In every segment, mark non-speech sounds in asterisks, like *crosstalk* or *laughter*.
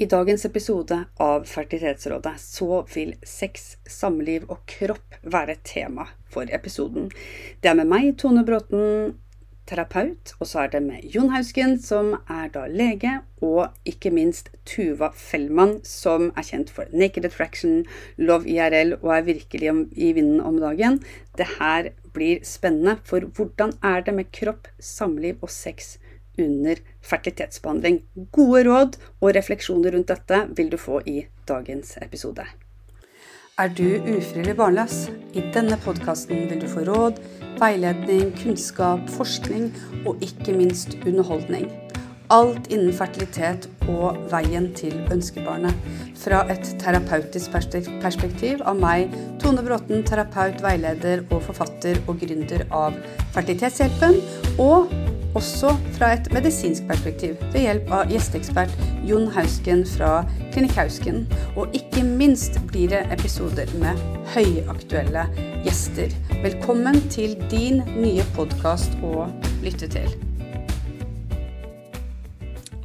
I dagens episode av Fertilitetsrådet så vil sex, samliv og kropp være tema for episoden. Det er med meg, Tone Bråten, terapeut, og så er det med Jon Hausken, som er da lege, og ikke minst Tuva Fellmann, som er kjent for Naked Attraction, Love IRL og er virkelig i vinden om dagen. Det her blir spennende, for hvordan er det med kropp, samliv og sex under fertilitetsbehandling. Gode råd og refleksjoner rundt dette vil du få i dagens episode. Er du ufrivillig barnløs? I denne podkasten vil du få råd, veiledning, kunnskap, forskning og ikke minst underholdning. Alt innen fertilitet og veien til ønskebarnet. Fra et terapeutisk perspektiv av meg, Tone Bråten, terapeut, veileder og forfatter og gründer av Fertilitetshjelpen. Og også fra et medisinsk perspektiv ved hjelp av gjesteekspert Jon Hausken fra Klinikk Hausken. Og ikke minst blir det episoder med høyaktuelle gjester. Velkommen til din nye podkast å lytte til.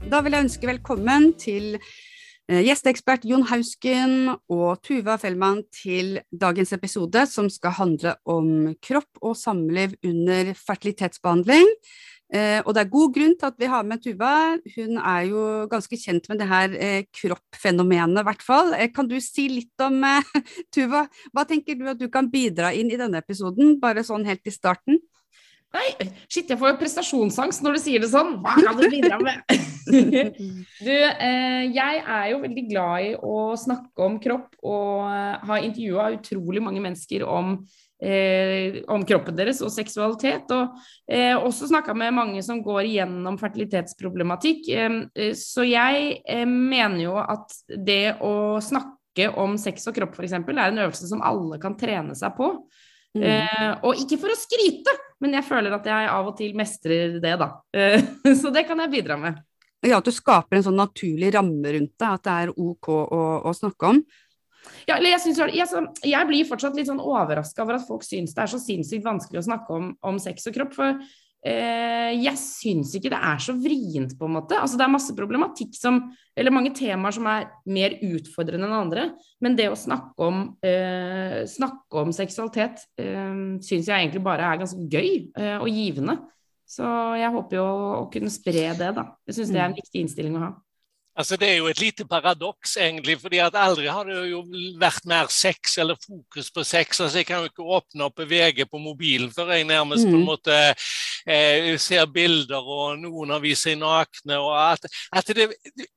Da vil jeg ønske velkommen til eh, gjesteekspert Jon Hausken og Tuva Fellmann til dagens episode, som skal handle om kropp og samliv under fertilitetsbehandling. Eh, og det er god grunn til at vi har med Tuva. Hun er jo ganske kjent med det her eh, kroppfenomenet, i hvert fall. Eh, kan du si litt om eh, *laughs* Tuva? Hva tenker du at du kan bidra inn i denne episoden, bare sånn helt i starten? Nei, shit, jeg får prestasjonsangst når du sier det sånn. Hva kan du bidra med? *laughs* du, eh, jeg er jo veldig glad i å snakke om kropp, og eh, har intervjua utrolig mange mennesker om eh, om kroppen deres og seksualitet. Og eh, også snakka med mange som går igjennom fertilitetsproblematikk. Eh, så jeg eh, mener jo at det å snakke om sex og kropp f.eks. er en øvelse som alle kan trene seg på. Mm. Eh, og ikke for å skryte, men jeg føler at jeg av og til mestrer det, da. *laughs* så det kan jeg bidra med. Ja, At du skaper en sånn naturlig ramme rundt det, at det er ok å, å snakke om. Ja, jeg, synes, jeg, jeg, blir fortsatt litt sånn overraska over at folk syns det er så sinnssykt vanskelig å snakke om, om sex og kropp. For eh, jeg syns ikke det er så vrient, på en måte. Altså, det er masse problematikk som Eller mange temaer som er mer utfordrende enn andre. Men det å snakke om, eh, snakke om seksualitet eh, syns jeg egentlig bare er ganske gøy eh, og givende. Så jeg håper jo å kunne spre det, da. Jeg syns det er en mm. viktig innstilling å ha. Altså Det er jo et lite paradoks, egentlig. fordi at aldri har det jo vært mer sex eller fokus på sex. altså Jeg kan jo ikke åpne opp VG på mobilen før jeg nærmest mm. på en mm. måte eh, ser bilder, og noen har vist seg nakne. og at, at, det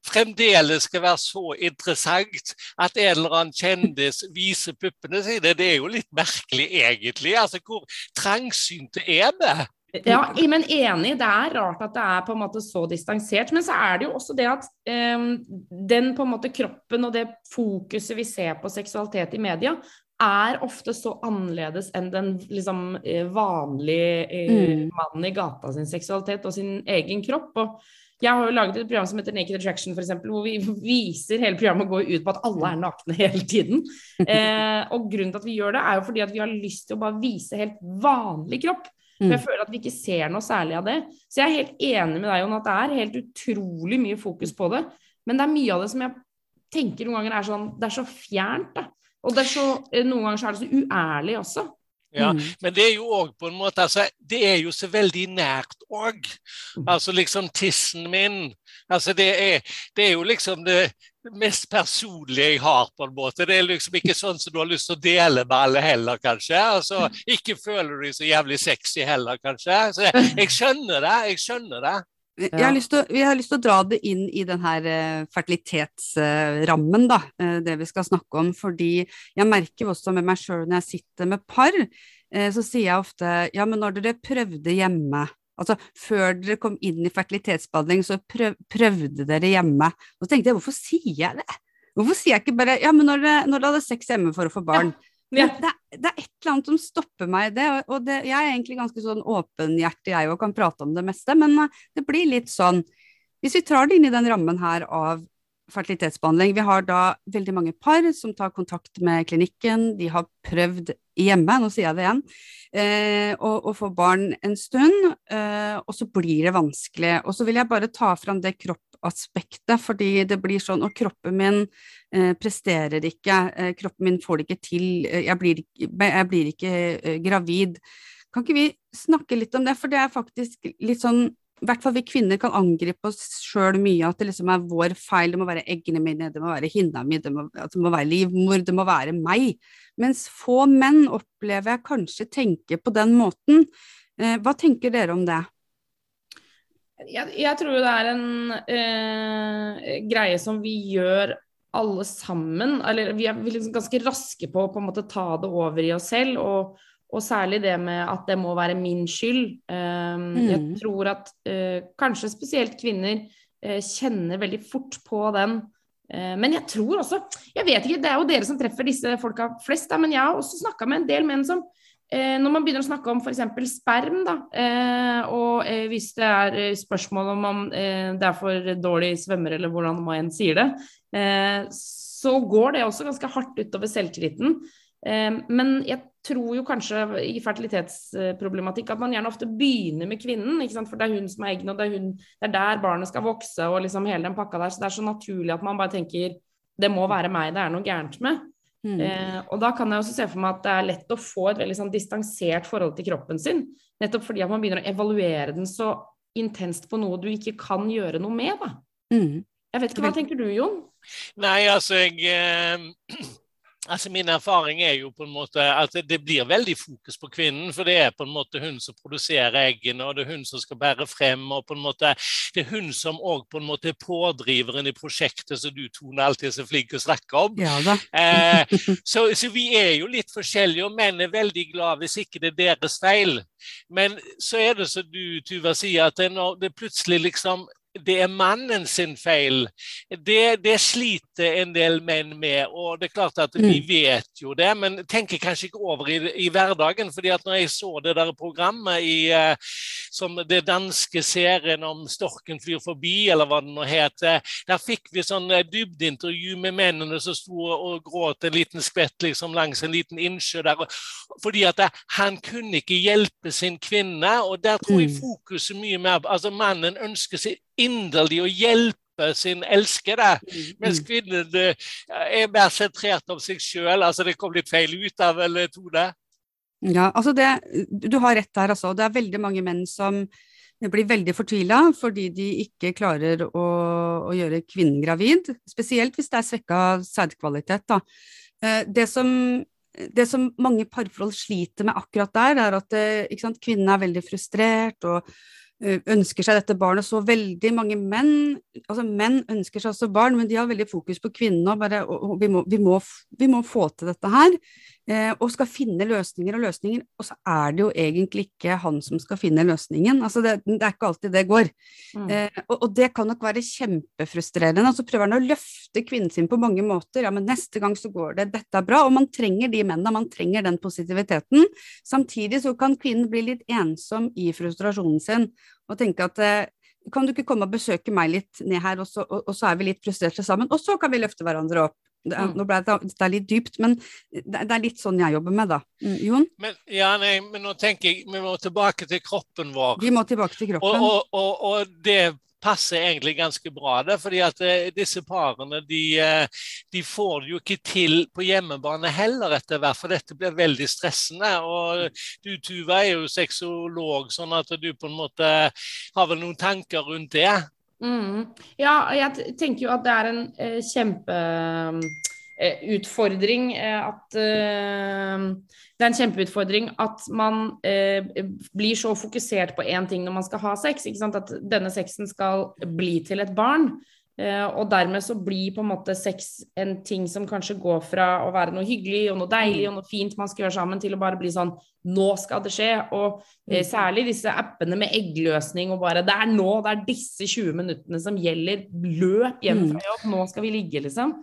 fremdeles skal være så interessant at en eller annen kjendis viser puppene sine, det er jo litt merkelig, egentlig. altså Hvor trangsynte er vi? Ja, men enig. Det er rart at det er på en måte så distansert. Men så er det jo også det at um, den på en måte kroppen og det fokuset vi ser på seksualitet i media, er ofte så annerledes enn den liksom eh, vanlige uh, mm. mannen i gata sin seksualitet og sin egen kropp. og jeg har jo laget et program som heter Naked Attraction, f.eks., hvor vi viser hele programmet går ut på at alle er nakne hele tiden. *laughs* Eh, og grunnen til at vi gjør det, er jo fordi at vi har lyst til å bare vise helt vanlig kropp. For jeg mm. føler at vi ikke ser noe særlig av det. Så jeg er helt enig med deg, Jon, at det er helt utrolig mye fokus på det. Men det er mye av det som jeg tenker noen ganger er sånn Det er så fjernt, da. Og det er så, eh, noen ganger så er det så uærlig også. Ja, mm. Men det er jo òg på en måte altså, Det er jo så veldig nært òg. Mm. Altså liksom tissen min. Altså det er, det er jo liksom det, mest personlige jeg har, på en måte. Det er liksom ikke sånn som du har lyst til å dele med alle heller, kanskje. Altså, ikke føler du deg så jævlig sexy heller, kanskje. Så jeg, *laughs* jeg skjønner det. Jeg skjønner det. Jeg har, til, jeg har lyst til å dra det inn i den her uh, fertilitetsrammen, da, uh, det vi skal snakke om. Fordi jeg merker også med meg sjøl når jeg sitter med par, uh, så sier jeg ofte ja, men når dere prøvde hjemme, Altså, før dere kom inn i fertilitetsbehandling, så prøv, prøvde dere hjemme. Og så tenkte jeg, hvorfor sier jeg det? Hvorfor sier jeg ikke bare ja, men når dere, når dere hadde sex hjemme for å få barn? Ja. Ja. Det, det, er et eller annet som stopper meg i det. Og det, jeg er egentlig ganske sånn åpenhjertig, jeg og kan prate om det meste, men eh, det blir litt sånn Hvis vi tar det inn i den rammen her av fertilitetsbehandling. Vi har da veldig mange par som tar kontakt med klinikken. De har prøvd hjemme, nå sier jeg det igjen, eh, få barn en stund, eh, og så blir det vanskelig. Og så vil jeg bare ta fram det kropp kroppaspektet, fordi det blir sånn Og kroppen min eh, presterer ikke, eh, kroppen min får det ikke til, eh, jeg blir, jeg blir ikke eh, gravid. Kan ikke vi snakke litt om det, for det er faktisk litt sånn i hvert fall vi kvinner kan angripe oss sjøl mye, at det liksom er vår feil, det må være eggene mine, det må være hinna mi, det det må være livmor, det må være meg. Mens få menn opplever jeg kanskje tenker på den måten. Eh, hva tenker dere om det? Jeg, jeg, tror det er en eh, greie som vi gjør alle sammen. Eller vi er liksom ganske raske på å på en måte ta det over i oss selv. Og, og særlig det med at det må være min skyld. Um, mm. Jeg tror at uh, kanskje spesielt kvinner uh, kjenner veldig fort på den. Uh, men jeg tror også Jeg vet ikke, det er jo dere som treffer disse folka flest, da, men jeg har også snakka med en del menn som når man begynner å snakke om f.eks. sperm, da, eh, og eh, hvis det er spørsmål om om det er for dårlig svømmer, eller hvordan man enn sier det, så går det også ganske hardt utover selvtilliten. men jeg tror jo kanskje i fertilitetsproblematikk at man gjerne ofte begynner med kvinnen, for det er hun som er eggene, og det er, hun, det er der barnet skal vokse, og liksom hele den pakka der. Så det er så naturlig at man bare tenker det må være meg det er noe gærent med. Mm. Eh, og da kan jeg også se for meg at det er lett å få et veldig sånn distansert forhold til kroppen sin. Nettopp fordi at man begynner å evaluere den så intenst på noe du ikke kan gjøre noe med. da. Mm. Jeg vet ikke, Hva tenker du, Jon? Nei, altså jeg eh, *clears throat* Altså Min erfaring er jo på en måte at det blir veldig fokus på kvinnen. For det er på en måte hun som produserer eggene, og det er hun som skal bære frem. og på en måte Det er hun som òg på en måte er pådriveren i prosjektet som du Tone alltid er så flink til å snakke om. Ja, eh, så, så, vi er jo litt forskjellige, og menn er veldig glad hvis ikke det er deres feil. Men så er det som du Tuva sier, at det, når det plutselig liksom det er mannen sin feil. Det, det, sliter en del menn med. og det er klart at Vi mm. vet jo det, men tenker kanskje ikke over i, i hverdagen. fordi at når jeg så det der programmet i, uh, som det danske serien om 'Storken flyr forbi', eller hva det nå heter, der fikk vi sånn uh, dybdeintervju med mennene som sto og gråt en liten skvett liksom, langs en liten innsjø der. Fordi at uh, han kunne ikke hjelpe sin kvinne, og der tror jeg mm. fokuset mye mer altså Mannen ønsker seg inderlig å hjelpe sin elskede, mm, mens kvinnen eh, er mer sentrert om seg sjøl. Altså, det kom litt feil ut av vel, Tone? Ja, altså det, du har rett der, altså. Det er veldig mange menn som blir veldig fortvila fordi de ikke klarer å, å, gjøre kvinnen gravid. Spesielt hvis det er svekka sædkvalitet. Eh, det som, det som mange parforhold sliter med akkurat der, er at eh, sant, kvinnen er veldig frustrert og Eh, ønsker seg dette barnet. Så veldig mange menn altså menn ønsker seg også barn, men de har veldig fokus på kvinnene. Og bare, og vi, må, vi, må, vi, må, få til dette her. Eh, og skal finne løsninger og løsninger. Og så er det jo egentlig ikke han som skal finne løsningen. Altså det, det er ikke alltid det går. Mm. Eh, og, og, det kan nok være kjempefrustrerende. Og så prøver han å løfte kvinnen sin på mange måter. Ja, men neste gang så går det. Dette er bra. Og man trenger de mennene. Man trenger den positiviteten. Samtidig så kan kvinnen bli litt ensom i frustrasjonen sin og tenke at eh, kan du ikke komme og besøke meg litt ned her, og så, og, og så er vi litt frustrerte sammen, og så kan vi løfte hverandre opp. Det er, mm. Nå ble det, det er litt dypt, men det, det, er litt sånn jeg jobber med, da. Mm, Jon? Men, ja, nei, men nå tenker jeg vi må tilbake til kroppen vår. Vi må tilbake til kroppen. Og, og, og det passer egentlig ganske bra. det, fordi at eh, disse parene de, eh, de, får det jo ikke til på hjemmebane heller etter hvert, for dette blir veldig stressende. og Du Tuva er jo sexolog, sånn at du på en måte har vel noen tanker rundt det? Mm. Ja, jeg tenker jo at det er en eh, kjempeutfordring Eh, eh, at eh, det er en kjempeutfordring at man blir så fokusert på én ting når man skal ha sex. At denne sexen skal bli til et barn. Og dermed så blir på en måte sex en ting som kanskje går fra å være noe hyggelig og noe deilig og noe fint man skal gjøre sammen, til å bare bli sånn Nå skal det skje. Og eh, særlig disse appene med eggløsning og bare Det er nå, det er disse 20 minuttene som gjelder. Løp hjem mm. fra jobb, nå skal vi ligge, liksom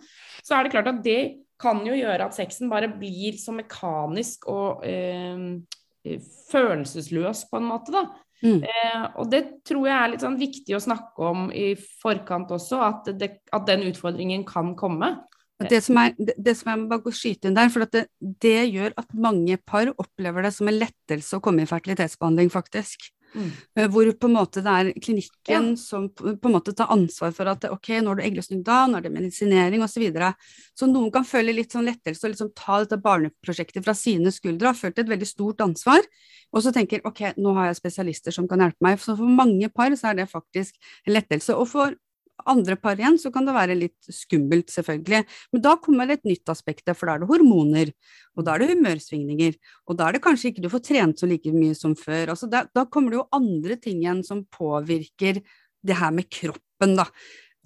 så er det klart at det kan jo gjøre at sexen bare blir så mekanisk og eh, følelsesløs, på en måte, da. Mm. Eh, og det tror jeg er litt sånn viktig å snakke om i forkant også, at, det, at den utfordringen kan komme. Det som, er, det som jeg må bare skyte inn der, for det, det, gjør at mange par opplever det som en lettelse å komme i fertilitetsbehandling, faktisk. Mm. Eh, hvor på en måte det er klinikken ja. som på en måte tar ansvar for at ok, nå er det eggløsning da, nå er det medisinering osv. Så, videre. så noen kan føle litt sånn lettelse og liksom ta dette barneprosjektet fra sine skuldre, har følt et veldig stort ansvar, og så tenker ok, nå har jeg spesialister som kan hjelpe meg. Så for mange par så er det faktisk en lettelse. Og for andre par igjen så kan det være litt skummelt, selvfølgelig. Men da kommer det et nytt aspekt, for da er det hormoner, og da er det humørsvingninger. Og da er det kanskje ikke du får trent så like mye som før. Altså da, da kommer det jo andre ting igjen som påvirker det her med kroppen, da.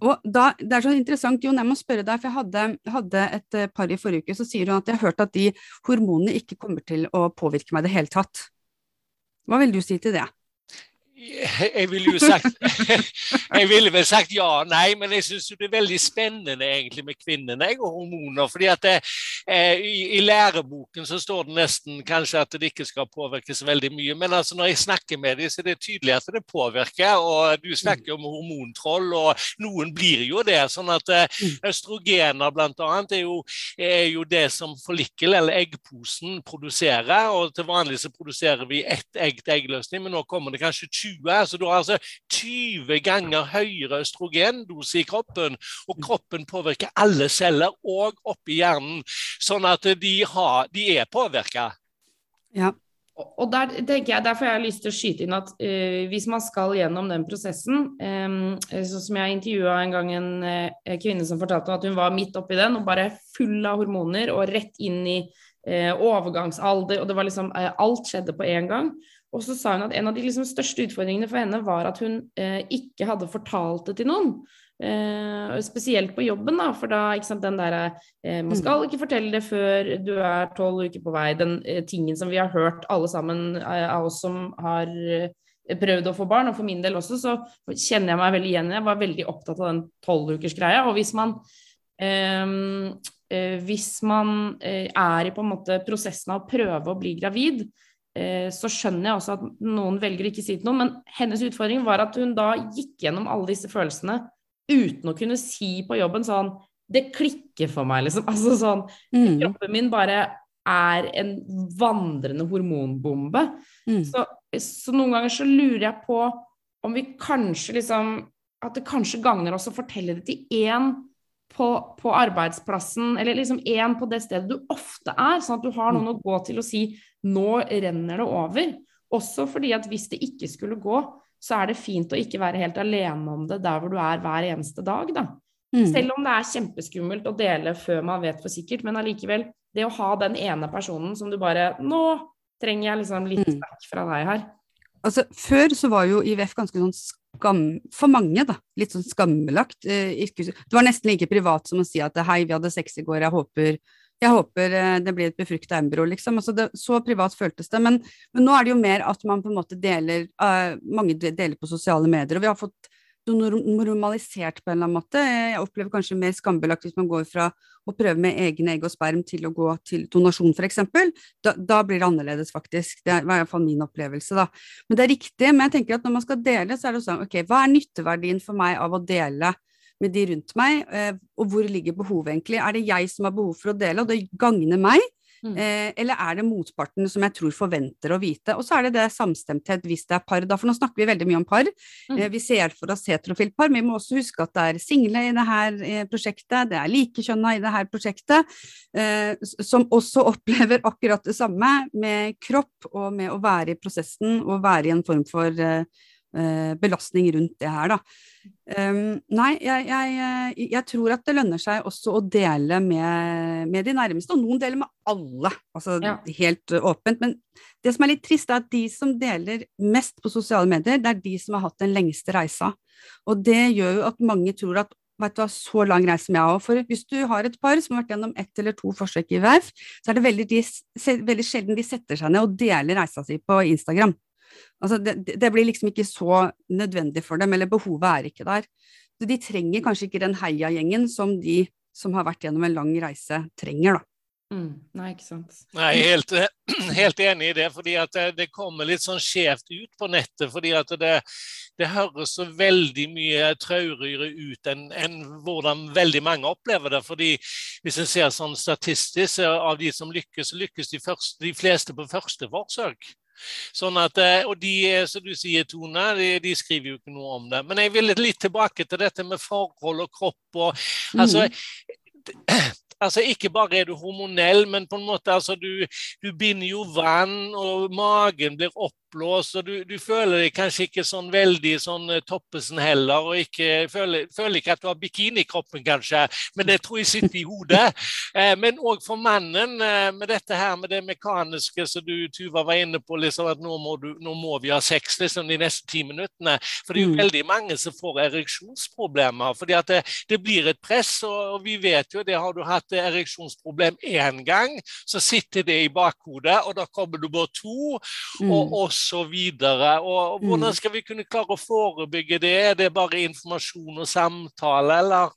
Og da, Det er så interessant, Jon, jeg må spørre deg, for jeg hadde, hadde, et eh, par i forrige uke, så sier hun at jeg har hørt at de hormonene ikke kommer til å påvirke meg i det hele tatt. Hva vil du si til det? *laughs* Jeg ville jo sagt *laughs* Jeg ville vel sagt ja nei, men jeg syns det er veldig spennende egentlig med kvinnene og hormoner. fordi at det, eh, i, i, læreboken så står det nesten kanskje at det ikke skal påvirkes veldig mye. Men altså når jeg snakker med dem, så er det tydelig at det påvirker. Og du snakker om hormontroll, og noen blir jo det. sånn at eh, mm. østrogener bl.a. Er, jo, er jo det som forlikkel, eller eggposen, produserer. Og til vanlig så produserer vi ett egg til eggløsning, men nå kommer det kanskje 20 20. Så du har altså 20 ganger høyere østrogendose i kroppen. Og kroppen påvirker alle celler, og oppi hjernen. Sånn at de, har, de er påvirka. Ja. Og der tenker jeg, Derfor har jeg lyst til å skyte inn at uh, hvis man skal gjennom den prosessen um, Sånn som jeg intervjua en gang en uh, kvinne som fortalte at hun var midt oppi den og bare full av hormoner og rett inn i uh, overgangsalder, og det var liksom Alt skjedde på en gang. Og så sa hun at en av de liksom største utfordringene for henne var at hun eh, ikke hadde fortalt det til noen. Eh, spesielt på jobben, da, for da ikke sant, den derre eh, Man mm. skal ikke fortelle det før du er tolv uker på vei. Den eh, tingen som vi har hørt alle sammen eh, av oss som har eh, prøvd å få barn, og for min del også, så kjenner jeg meg veldig igjen. Jeg var veldig opptatt av den tolvukersgreia. Og hvis man hvis man er i på en måte prosessen av å prøve å bli gravid, så skjønner jeg også at noen velger å ikke si til noen, men hennes utfordring var at hun da gikk gjennom alle disse følelsene uten å kunne si på jobben sånn Det klikker for meg, liksom. *laughs* Altså sånn mm. Kroppen min bare er en vandrende hormonbombe. Mm. Så, så, noen ganger så lurer jeg på om vi kanskje liksom At det kanskje gagner oss å fortelle det til én på, på, arbeidsplassen, eller liksom én på det stedet du ofte er, sånn at du har noen å gå til og si nå renner det over. Også fordi at hvis det ikke skulle gå, så er det fint å ikke være helt alene om det der hvor du er hver eneste dag, da. Mm. Selv om det er kjempeskummelt å dele før man vet for sikkert, men allikevel, det å ha den ene personen som du bare Nå trenger jeg liksom litt vekk fra deg her. Altså, før så var jo IVF ganske sånn skam, for mange, da, litt sånn skambelagt. Eh, det var nesten like privat som å si at hei, vi hadde sex i går, jeg håper, jeg håper eh, det blir et befrukta embryo, liksom. Altså det, så privat føltes det. Men, men, nå er det jo mer at man på en måte deler, uh, mange deler på sosiale medier. Og vi har fått normalisert på en eller annen måte. Jeg opplever kanskje mer skambelagt hvis man går fra å prøve med egne egg og sperm til å gå til donasjon, f.eks. Da, da blir det annerledes, faktisk. Det er i hvert fall min opplevelse, da. Men det er riktig. Men jeg tenker at når man skal dele, så er det sånn, ok, hva er nytteverdien for meg av å dele? med de rundt meg, eh, og hvor ligger behovet egentlig? Er det jeg som har behov for å dele, og det gagner meg? Mm. Eh, eller er det motparten som jeg tror forventer å vite? Og så er det det samstemthet hvis det er par, da, for nå snakker vi veldig mye om par. Mm. Eh, vi ser for oss heterofilt par, men vi må også huske at det er single i det her prosjektet, det er likekjønna i det her prosjektet, eh, som også *laughs* opplever akkurat det samme med kropp og med å være i prosessen og være i en form for eh, Eh, belastning rundt det her, da. Um, nei, jeg, jeg, jeg, tror at det lønner seg også å dele med, med de nærmeste, og noen deler med alle, altså ja. helt åpent. Men det som er litt trist, er at de som deler mest på sosiale medier, det er de som har hatt den lengste reisa. Og det gjør jo at mange tror at vet du hva, så lang reise som jeg har. For hvis du har et par som har vært gjennom ett eller to forsøk i VEF, så er det veldig, de, veldig sjelden de setter seg ned og deler reisa si på Instagram. Altså det, det, blir liksom ikke så nødvendig for dem, eller behovet er ikke der. Så de trenger kanskje ikke den heiagjengen som de som har vært gjennom en lang reise, trenger, da. Mm. Nei, ikke sant. Nei, helt, *clears throat* helt, enig i det. fordi at det, det kommer litt sånn skjevt ut på nettet. fordi at det, det høres så veldig mye traurigere ut enn, enn hvordan veldig mange opplever det. fordi hvis en ser sånn statistisk, av de som lykkes, lykkes de, første, de fleste på første forsøk. Sånn at, eh, og de, som du sier, Tone, de, de, skriver jo ikke noe om det. Men jeg vil litt tilbake til dette med forhold og kropp. og mm. altså, *clears throat* altså Ikke bare er du hormonell, men på en måte altså du, du binder jo vann, og magen blir opp oppblåst, og du, du, føler deg kanskje ikke sånn veldig sånn eh, Toppesen heller, og ikke, føler, føler, ikke at du har bikinikroppen, kanskje, men det tror jeg sitter i hodet. *laughs* Eh, men òg for mannen, eh, med dette her med det mekaniske som du, Tuva, var inne på, liksom at nå må, du, nå må vi ha sex liksom, de neste ti minuttene. For det er jo mm. veldig mange som får ereksjonsproblemer, fordi at det, det blir et press, og, og, vi vet jo det, har du hatt ereksjonsproblem én gang, så sitter det i bakhodet, og da kommer du bare to. Mm. og, og osv. Hvordan mm. skal vi kunne klare å forebygge det? Er det bare informasjon og samtale, eller?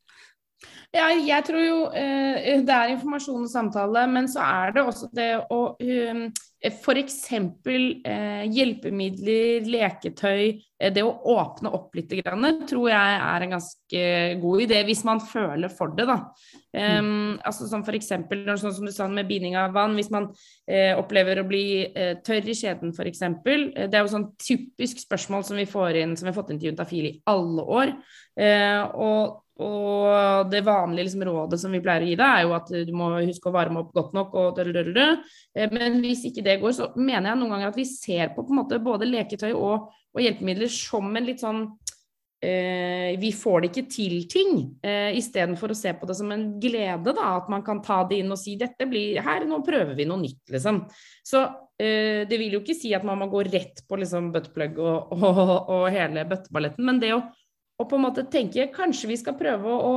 Ja, jeg tror jo eh, det er informasjon og samtale, men så er det også det å um, F.eks. Eh, hjelpemidler, leketøy. Eh, det å åpne opp litt, tror jeg er en ganske god idé, hvis man føler for det. da. Um, altså som eksempel, sånn som du sa med binding av vann, hvis man eh, opplever å bli eh, tørr i skjeden f.eks. Eh, det er jo sånn typisk spørsmål som vi får inn, som vi har fått inn til Juntafil i alle år. Eh, og og det vanlige liksom, rådet som vi pleier å gi deg, er jo at du må huske å varme opp godt nok. Og. Eh, men hvis ikke det går, så mener jeg noen ganger at vi ser på, på måte, både leketøy og, og, hjelpemidler som en litt sånn eh, Vi får det ikke til-ting, eh, istedenfor å se på det som en glede. da, At man kan ta det inn og si dette blir her, nå prøver vi noe nytt, liksom. Så eh, det vil jo ikke si at man må gå rett på liksom buttplug og, og, og hele bøtteballetten, men det å og på en måte tenke kanskje vi skal prøve å,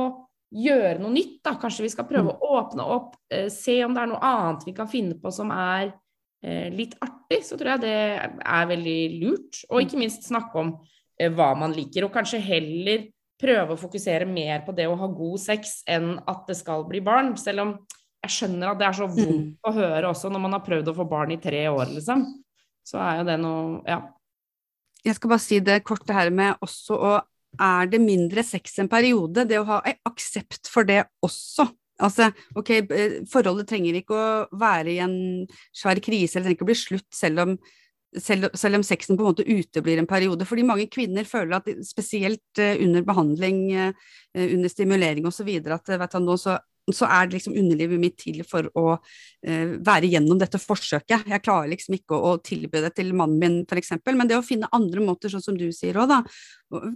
gjøre noe nytt. da, Kanskje vi skal prøve mm. å åpne opp, eh, se om det er noe annet vi kan finne på som er eh, litt artig. Så tror jeg det er veldig lurt. Og ikke minst snakke om eh, hva man liker. Og kanskje heller prøve å fokusere mer på det å ha god sex enn at det skal bli barn. Selv om jeg skjønner at det er så vondt mm. å høre også når man har prøvd å få barn i tre år, liksom. Så er jo det noe Ja. Jeg skal bare si det kort, det her med også å er det mindre sex en periode, det å ha aksept for det også. Altså, ok, eh, forholdet trenger ikke å være i en svær krise, eller trenger ikke å bli slutt selv om, selv, selv om sexen på en måte uteblir en periode. Fordi mange kvinner føler at spesielt uh, under behandling, uh, under stimulering osv., at vet du, nå så så er det liksom underlivet mitt til for å uh, være gjennom dette forsøket. Jeg klarer liksom ikke å, å tilby det til mannen min, f.eks., men det å finne andre måter, sånn som du sier òg, da.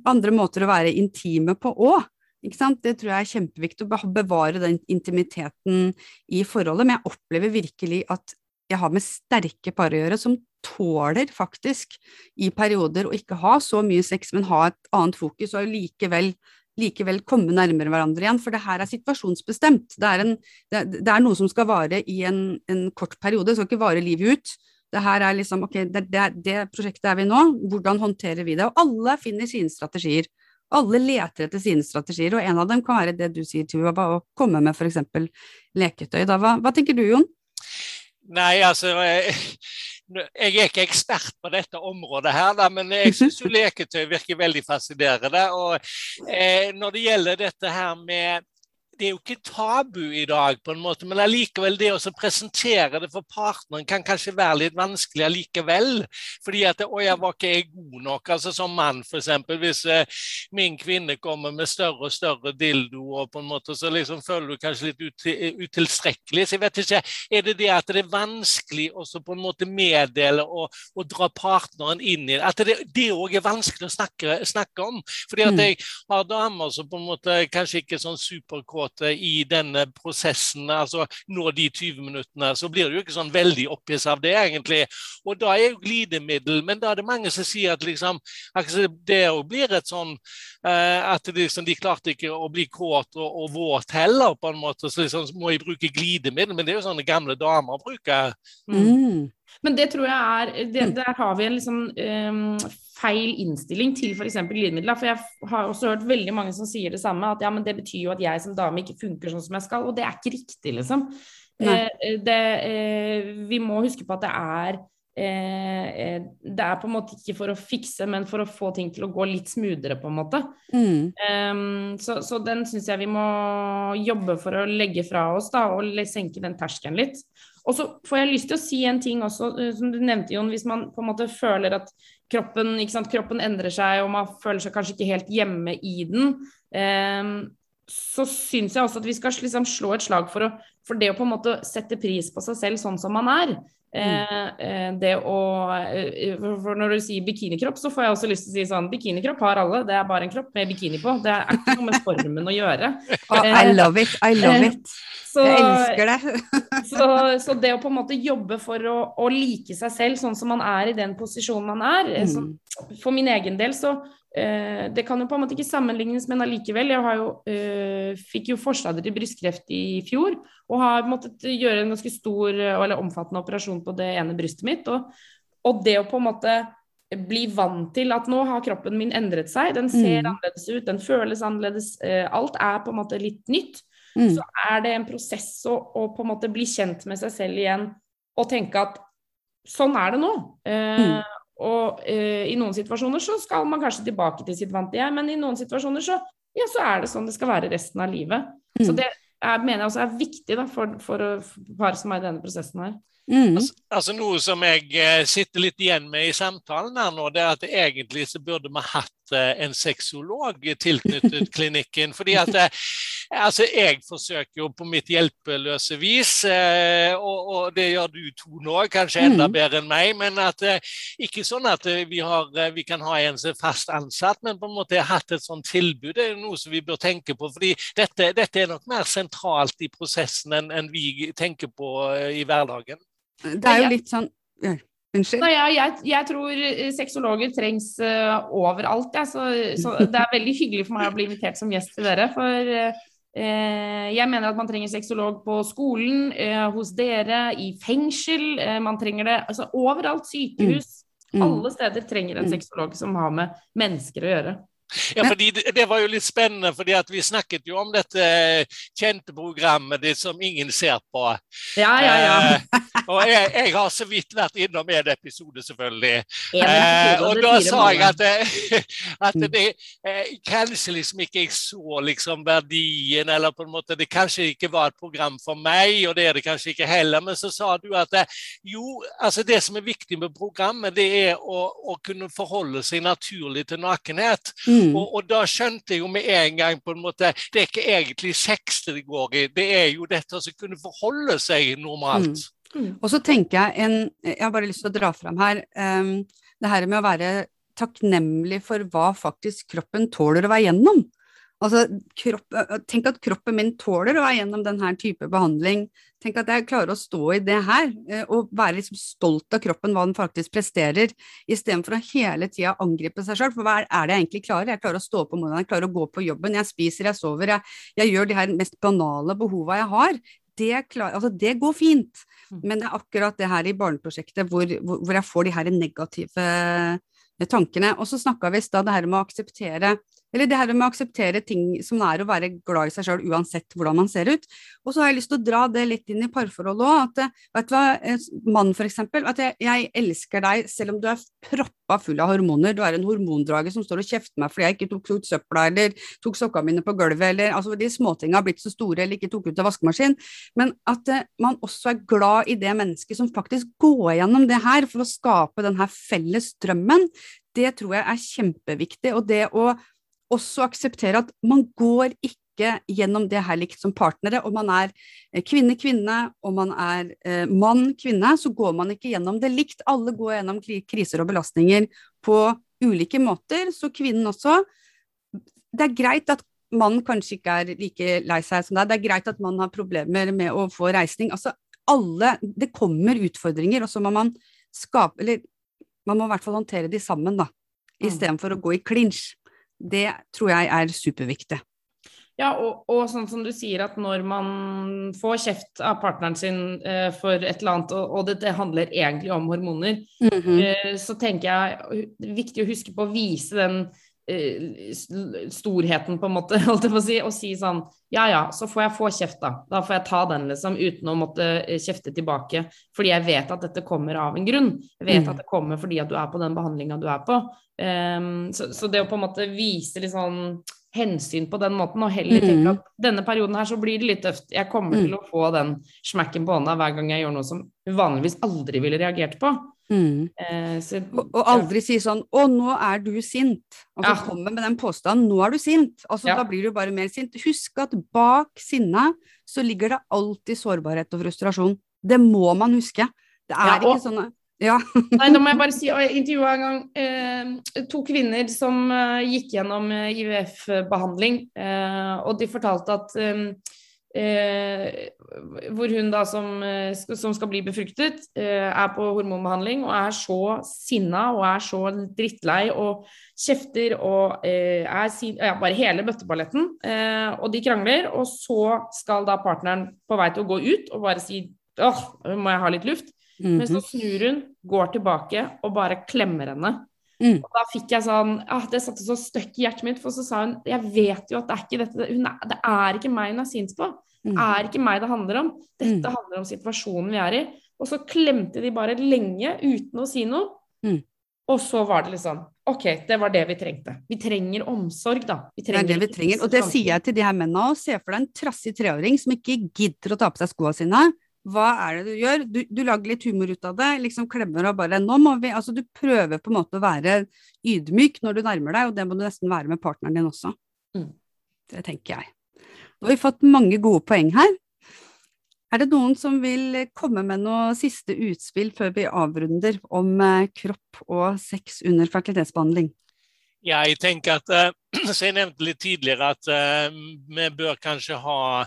Andre måter å være intime på òg. Det tror jeg er kjempeviktig, å bevare den intimiteten i forholdet. Men jeg opplever virkelig at jeg har med sterke par å gjøre som tåler faktisk i perioder å ikke ha så mye sex, men ha et annet fokus, og likevel likevel komme nærmere hverandre igjen, for det her er situasjonsbestemt. Det er, en, det, det er noe som skal vare i en, en, kort periode, det skal ikke vare livet ut. Det her er liksom, ok, det, det, prosjektet er vi nå, hvordan håndterer vi det? Og alle finner sine strategier. Alle leter etter sine strategier, og en av dem kan være det du sier, Tuva, å komme med f.eks. leketøy. Da, hva, hva tenker du, Jon? Nei, altså jeg, er ikke ekspert på dette området, her, da, men jeg syns *laughs* leketøy virker veldig fascinerende. Og eh, Når det gjelder dette her med det er jo ikke tabu i dag, på en måte, men allikevel det å presentere det for partneren kan kanskje være litt vanskelig allikevel. Fordi at 'Å, jeg var ikke god nok?' Altså Som mann, f.eks. Hvis eh, min kvinne kommer med større og større dildo, og på en måte, så liksom føler du kanskje litt ut, utilstrekkelig. Så jeg vet ikke, Er det det at det er vanskelig å på en måte meddele og, og dra partneren inn i det? At det òg er vanskelig å snakke, snakke om? Fordi at mm. jeg har damer som på en måte kanskje ikke er sånn superkåte måte i denne prosessen, altså nå de 20 minuttene, så blir det jo ikke sånn veldig oppgitt av det, egentlig. Og da er jo glidemiddel Men da er det mange som sier at liksom, det òg blir et sånn uh, At liksom, de klarte ikke å bli kåt og, og, våt heller, på en måte. Så liksom må jeg bruke glidemiddel. Men det er jo sånne gamle damer bruker. Mm. Mm. Men det tror jeg er det, Der har vi en liksom um, feil innstilling til f.eks. glidemidler. For jeg har også hørt veldig mange som sier det samme, at ja, men det betyr jo at jeg som dame ikke funker sånn som jeg skal. Og det er ikke riktig, liksom. Eh, eh, det, eh, vi må huske på at det er eh, eh, det er på en måte ikke for å fikse, men for å få ting til å gå litt smoothere, på en måte. Mm. Um, så, så, den syns jeg vi må jobbe for å legge fra oss, da, og senke den terskelen litt. Og så får jeg lyst til å si en ting også, eh, som du nevnte, Jon. Hvis man på en måte føler at kroppen, kroppen endrer seg, og man føler seg kanskje ikke helt hjemme i den, eh, så syns jeg også at vi skal liksom slå et slag for, å, for, det å på en måte sette pris på seg selv sånn som man er. Eh, eh det å eh, For når du sier bikinikropp, så får jeg også lyst til å si sånn Bikinikropp har alle, det er bare en kropp med bikini på. Det er ikke noe med formen å gjøre. Oh, *laughs* I love it. I love it. Så, jeg elsker det. *laughs* så, så, det å på en måte jobbe for å, å, like seg selv sånn som man er i den posisjonen man er mm. så, For min egen del så eh, Det kan jo på en måte ikke sammenlignes, men allikevel. Jeg jo, eh, fikk jo forstadier til brystkreft i fjor og har måttet gjøre en ganske stor eller omfattende operasjon på det ene brystet mitt. Og, og det å på en måte bli vant til at nå har kroppen min endret seg. Den ser mm. annerledes ut, den føles annerledes. Eh, alt er på en måte litt nytt mm. så er det en prosess å, å, på en måte bli kjent med seg selv igjen og tenke at sånn er det nå. Eh, mm. Og eh, i noen situasjoner så skal man kanskje tilbake til sitt vante jeg, men i noen situasjoner så, ja, så er det sånn det skal være resten av livet. Mm. Så det er, mener jeg også er viktig da, for, for, for par som er i denne prosessen her. Mm. Altså, altså, Noe som jeg eh, sitter litt igjen med i samtalen her nå, det er at egentlig så burde vi hatt eh, en sexolog tilknyttet *laughs* klinikken. fordi at eh, altså, Jeg forsøker jo på mitt hjelpeløse vis, og, og, det gjør du to nå, kanskje enda mm. bedre enn meg. Men at, ikke sånn at vi, har, vi, kan ha en som er fast ansatt, men på en måte hatt et sånt tilbud. Det er noe som vi bør tenke på. fordi dette, dette er nok mer sentralt i prosessen enn, enn vi tenker på i hverdagen. Det er jo litt sånn Unnskyld? Nei, jeg, jeg, jeg, tror sexologer trengs uh, overalt. Ja. Så, så, det er veldig hyggelig for meg å bli invitert som gjest til dere. For uh, Eh, jeg mener at man trenger sexolog på skolen, uh, hos dere, i fengsel. Eh, man trenger det altså overalt. Sykehus. Mm. mm. Alle steder trenger en mm. sexolog som har med mennesker å gjøre. Ja, fordi det, det, var jo litt spennende, fordi vi snakket jo om dette kjente programmet det som ingen ser på. Ja, ja, ja. Eh, og jeg, jeg, har så vidt vært innom en episode, selvfølgelig. Eh, og da sa jeg at, *laughs* at mm. det eh, kanskje liksom ikke jeg så liksom verdien, eller på en måte det kanskje ikke var et program for meg, og det er det kanskje ikke heller. Men så sa du at eh, jo, altså det som er viktig med programmet, det er å, å kunne forholde seg naturlig til nakenhet. Mm. Mm. Og, og, da skjønte jeg jo med en gang på en måte Det er ikke egentlig sex det går i, det er jo dette som kunne forholde seg normalt. Mm. Mm. Og så tenker jeg en Jeg har bare lyst til å dra fram her um, det her med å være takknemlig for hva faktisk kroppen tåler å være gjennom. Altså, kropp, tenk at kroppen min tåler å være gjennom denne type behandling. Tenk at jeg klarer å stå i det her, og være liksom stolt av kroppen, hva den faktisk presterer, istedenfor å hele tida angripe seg sjøl. For hva er det jeg egentlig klarer? Jeg klarer å stå opp om morgenen, jeg klarer å gå på jobben, jeg spiser, jeg sover, jeg, jeg gjør de her mest banale behova jeg har. Det, klar, altså det, går fint, mm. men det er akkurat det her i barneprosjektet hvor, hvor, hvor jeg får de her negative tankene. Og så snakka vi i stad det her med å akseptere eller det her med å akseptere ting som det er å være glad i seg sjøl uansett hvordan man ser ut. Og så har jeg lyst til å dra det litt inn i parforholdet òg. Eh, vet du hva, mann for eksempel, at jeg, jeg, elsker deg selv om du er proppa full av hormoner. Du er en hormondrage som står og kjefter meg fordi jeg ikke tok ut søpla eller tok sokka mine på gulvet eller altså de småtinga har blitt så store eller ikke tok ut av vaskemaskin. Men at uh, man også er glad i det mennesket som faktisk går gjennom det her for å skape den her felles drømmen. Det tror jeg er kjempeviktig. Og det å også akseptere at man går ikke gjennom det her likt som partnere. Om man er eh, kvinne-kvinne, om man er eh, mann-kvinne, så går man ikke gjennom det likt. Alle går gjennom kriser og belastninger på ulike måter, så kvinnen også. Det er greit at mannen kanskje ikke er like lei seg som deg, det er greit at man har problemer med å få reisning. Altså alle Det kommer utfordringer, og så må man skape Eller man må i hvert fall håndtere de sammen, da. Mm. Istedenfor å gå i klinsj. Det tror jeg er superviktig. Ja, og, og, sånn som du sier at når man får kjeft av partneren sin eh, for et eller annet, og, og det, det, handler egentlig om hormoner, mm -hmm. eh, så tenker jeg det er viktig å huske på å vise den storheten, på en måte, *laughs* holdt jeg på å si, og si sånn Ja ja, så får jeg få kjeft, da. Da får jeg ta den, liksom, uten å måtte eh, kjefte tilbake. Fordi jeg vet at dette kommer av en grunn. Jeg vet mm. at det kommer fordi at du er på den behandlinga du er på. Um, så, så, det å på en måte vise litt sånn hensyn på den måten, og heller tenke Mm. at denne perioden her så blir det litt tøft. Jeg kommer Mm. til å få den smekken på hånda hver gang jeg gjør noe som vanligvis aldri ville reagert på. Mm. Eh, så, Og, aldri si sånn 'Å, nå er du sint'. Og så Ja. kommer med den påstanden 'Nå er du sint'. Altså, Ja. Da blir du bare mer sint. Husk at bak sinnet så ligger det alltid sårbarhet og frustrasjon. Det må man huske. Det er Ja, og- ikke sånn Ja. *laughs* Nei, da må jeg bare si, jeg intervjua en gang eh, to kvinner som eh, gikk gjennom eh, IVF-behandling, eh, og de fortalte at eh, hvor hun da som, eh, som skal bli befruktet, eh, er på hormonbehandling og er så sinna og er så drittlei og kjefter og eh, er sin, ja, bare hele bøtteballetten. Eh, og de krangler, og så skal da partneren på vei til å gå ut og bare si åh, må jeg ha litt luft? Men så snur hun, går tilbake og bare klemmer henne. Mm. Og da fikk jeg sånn ah, Det satte så støkk i hjertet mitt, for så sa hun Jeg vet jo at det er ikke dette er, Det er ikke meg hun er sint på. Det Mm. er ikke meg det handler om. Dette Mm. handler om situasjonen vi er i. Og så klemte de bare lenge uten å si noe. Mm. Og så var det liksom OK, det var det vi trengte. Vi trenger omsorg, da. Vi Det er det vi trenger. Og det sier jeg til de her mennene òg. Se for deg en trassig treåring som ikke gidder å ta på seg skoene sine. Hva er det du gjør? Du, du lager litt humor ut av det, liksom klemmer og bare Nå må vi Altså, du prøver på en måte å være ydmyk når du nærmer deg, og det må du nesten være med partneren din også. Mm. Det tenker jeg. Nå har vi fått mange gode poeng her. Er det noen som vil komme med noe siste utspill før vi avrunder om eh, kropp og sex under fertilitetsbehandling? Ja, jeg tenker at, så *clears throat* som jeg nevnte litt tidligere, at eh, vi bør kanskje ha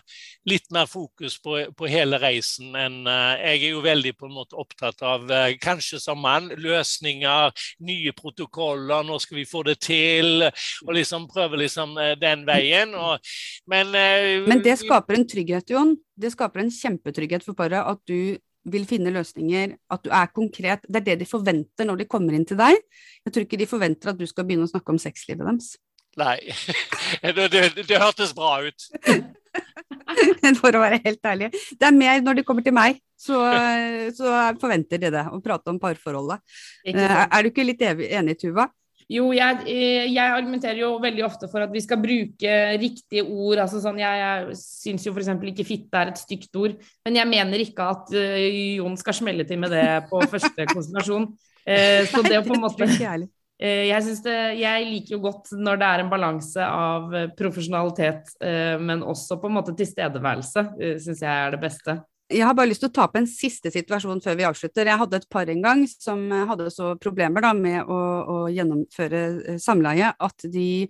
litt mer fokus på, på hele reisen enn eh, Jeg er jo veldig på en måte opptatt av, eh, kanskje som mann, løsninger, nye protokoller, nå skal vi få det til, og liksom prøve liksom eh, den veien. Og, men, eh, Men det skaper en trygghet, Jon. Det skaper en kjempetrygghet for paret at du vil finne løsninger, at du er konkret. Det er det de forventer når de kommer inn til deg. Jeg tror ikke de forventer at du skal begynne å snakke om sexlivet deres. Nei, *laughs* det, det, det hørtes bra ut. *laughs* For å være helt ærlig. Det er mer når de kommer til meg, så, så forventer de det, å prate om parforholdet. Eh. Er du ikke litt enig, Tuva? Jo, jeg, eh, jeg argumenterer jo veldig ofte for at vi skal bruke riktige ord. altså sånn, Jeg, jeg syns jo f.eks. ikke fitte er et stygt ord, men jeg mener ikke at uh, Jon skal smelle til med det på *laughs* første konsentrasjon. Uh, så det å på en måte uh, jeg det, jeg liker jo godt når det er en balanse av profesjonalitet, men også på en måte tilstedeværelse, uh, syns jeg er det beste. Jeg har bare lyst til å ta opp en siste situasjon før vi avslutter. Jeg hadde et par en gang som eh, hadde så problemer da, med å, å gjennomføre eh, samleie at de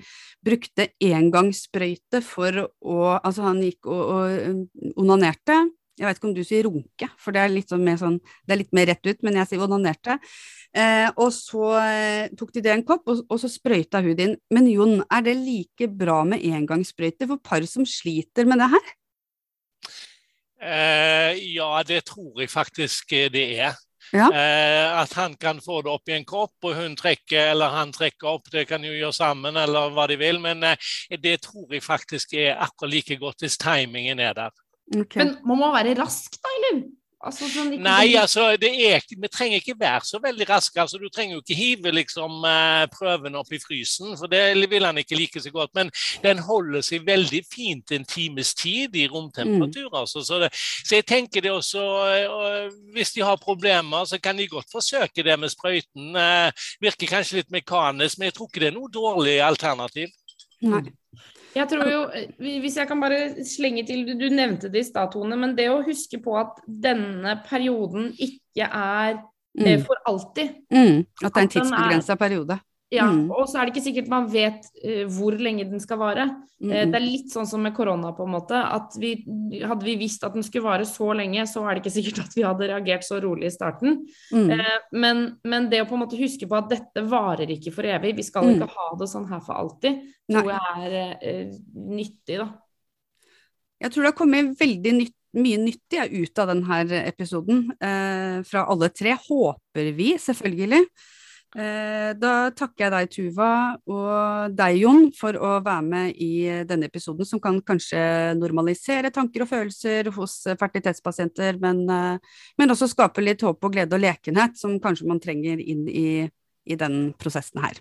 brukte engangssprøyte for å Altså han gikk og, og onanerte. Jeg vet ikke om du sier runke, for det er litt, sånn mer, sånn, det er litt mer rett ut, men jeg sier onanerte. Eh, og så eh, tok de det en kopp, og, og så sprøyta hun det inn. Men Jon, er det like bra med engangssprøyte for par som sliter med det her? Eh, ja, det tror jeg faktisk eh, det er. Ja. Eh, at han kan få det opp i en kopp, og hun trekker, eller han trekker opp. Det kan jo gjøre sammen, eller hva de vil. Men eh, det tror jeg faktisk er akkurat like godt hvis timingen er der. Okay. Men må være rask, da, eller? Altså, sånn, ikke Nei, altså, det er, vi trenger ikke være så veldig raske. altså Du trenger jo ikke hive liksom, eh, prøven opp i frysen, for det vil han ikke like så godt. Men den holder seg veldig fint en times tid i romtemperatur. Altså, så, det, så jeg tenker det også eh, og Hvis de har problemer, så kan de godt forsøke det med sprøyten. Eh, virker kanskje litt mekanisk, men jeg tror ikke det er noe dårlig alternativ. Nei. Jeg tror jo, eh, Hvis jeg kan bare slenge til, du, nevnte det i stad, Tone, men det å huske på at denne perioden ikke er Mm. for alltid. Mm. At det er en tidsbegrensa periode. Ja, Mm. Og så er det ikke sikkert man vet uh, hvor lenge den skal vare. Mm. Uh, det er litt sånn som med korona, på en måte. At vi, hadde vi visst at den skulle vare så lenge, så er det ikke sikkert at vi hadde reagert så rolig i starten. Mm. Uh, men, men det å på en måte huske på at dette varer ikke for evig, vi skal Mm. ikke ha det sånn her for alltid, tror jeg er nyttig, da. Jeg tror det har kommet veldig nytt, mye nyttig ut av denne episoden, fra alle tre. Håper vi, selvfølgelig. Eh, da takker jeg deg, Tuva, og deg, Jon, for å være med i denne episoden, som kan kanskje normalisere tanker og følelser hos eh, fertilitetspasienter, men, eh, men også skape litt håp og glede og lekenhet, som kanskje man trenger inn i, i den prosessen her.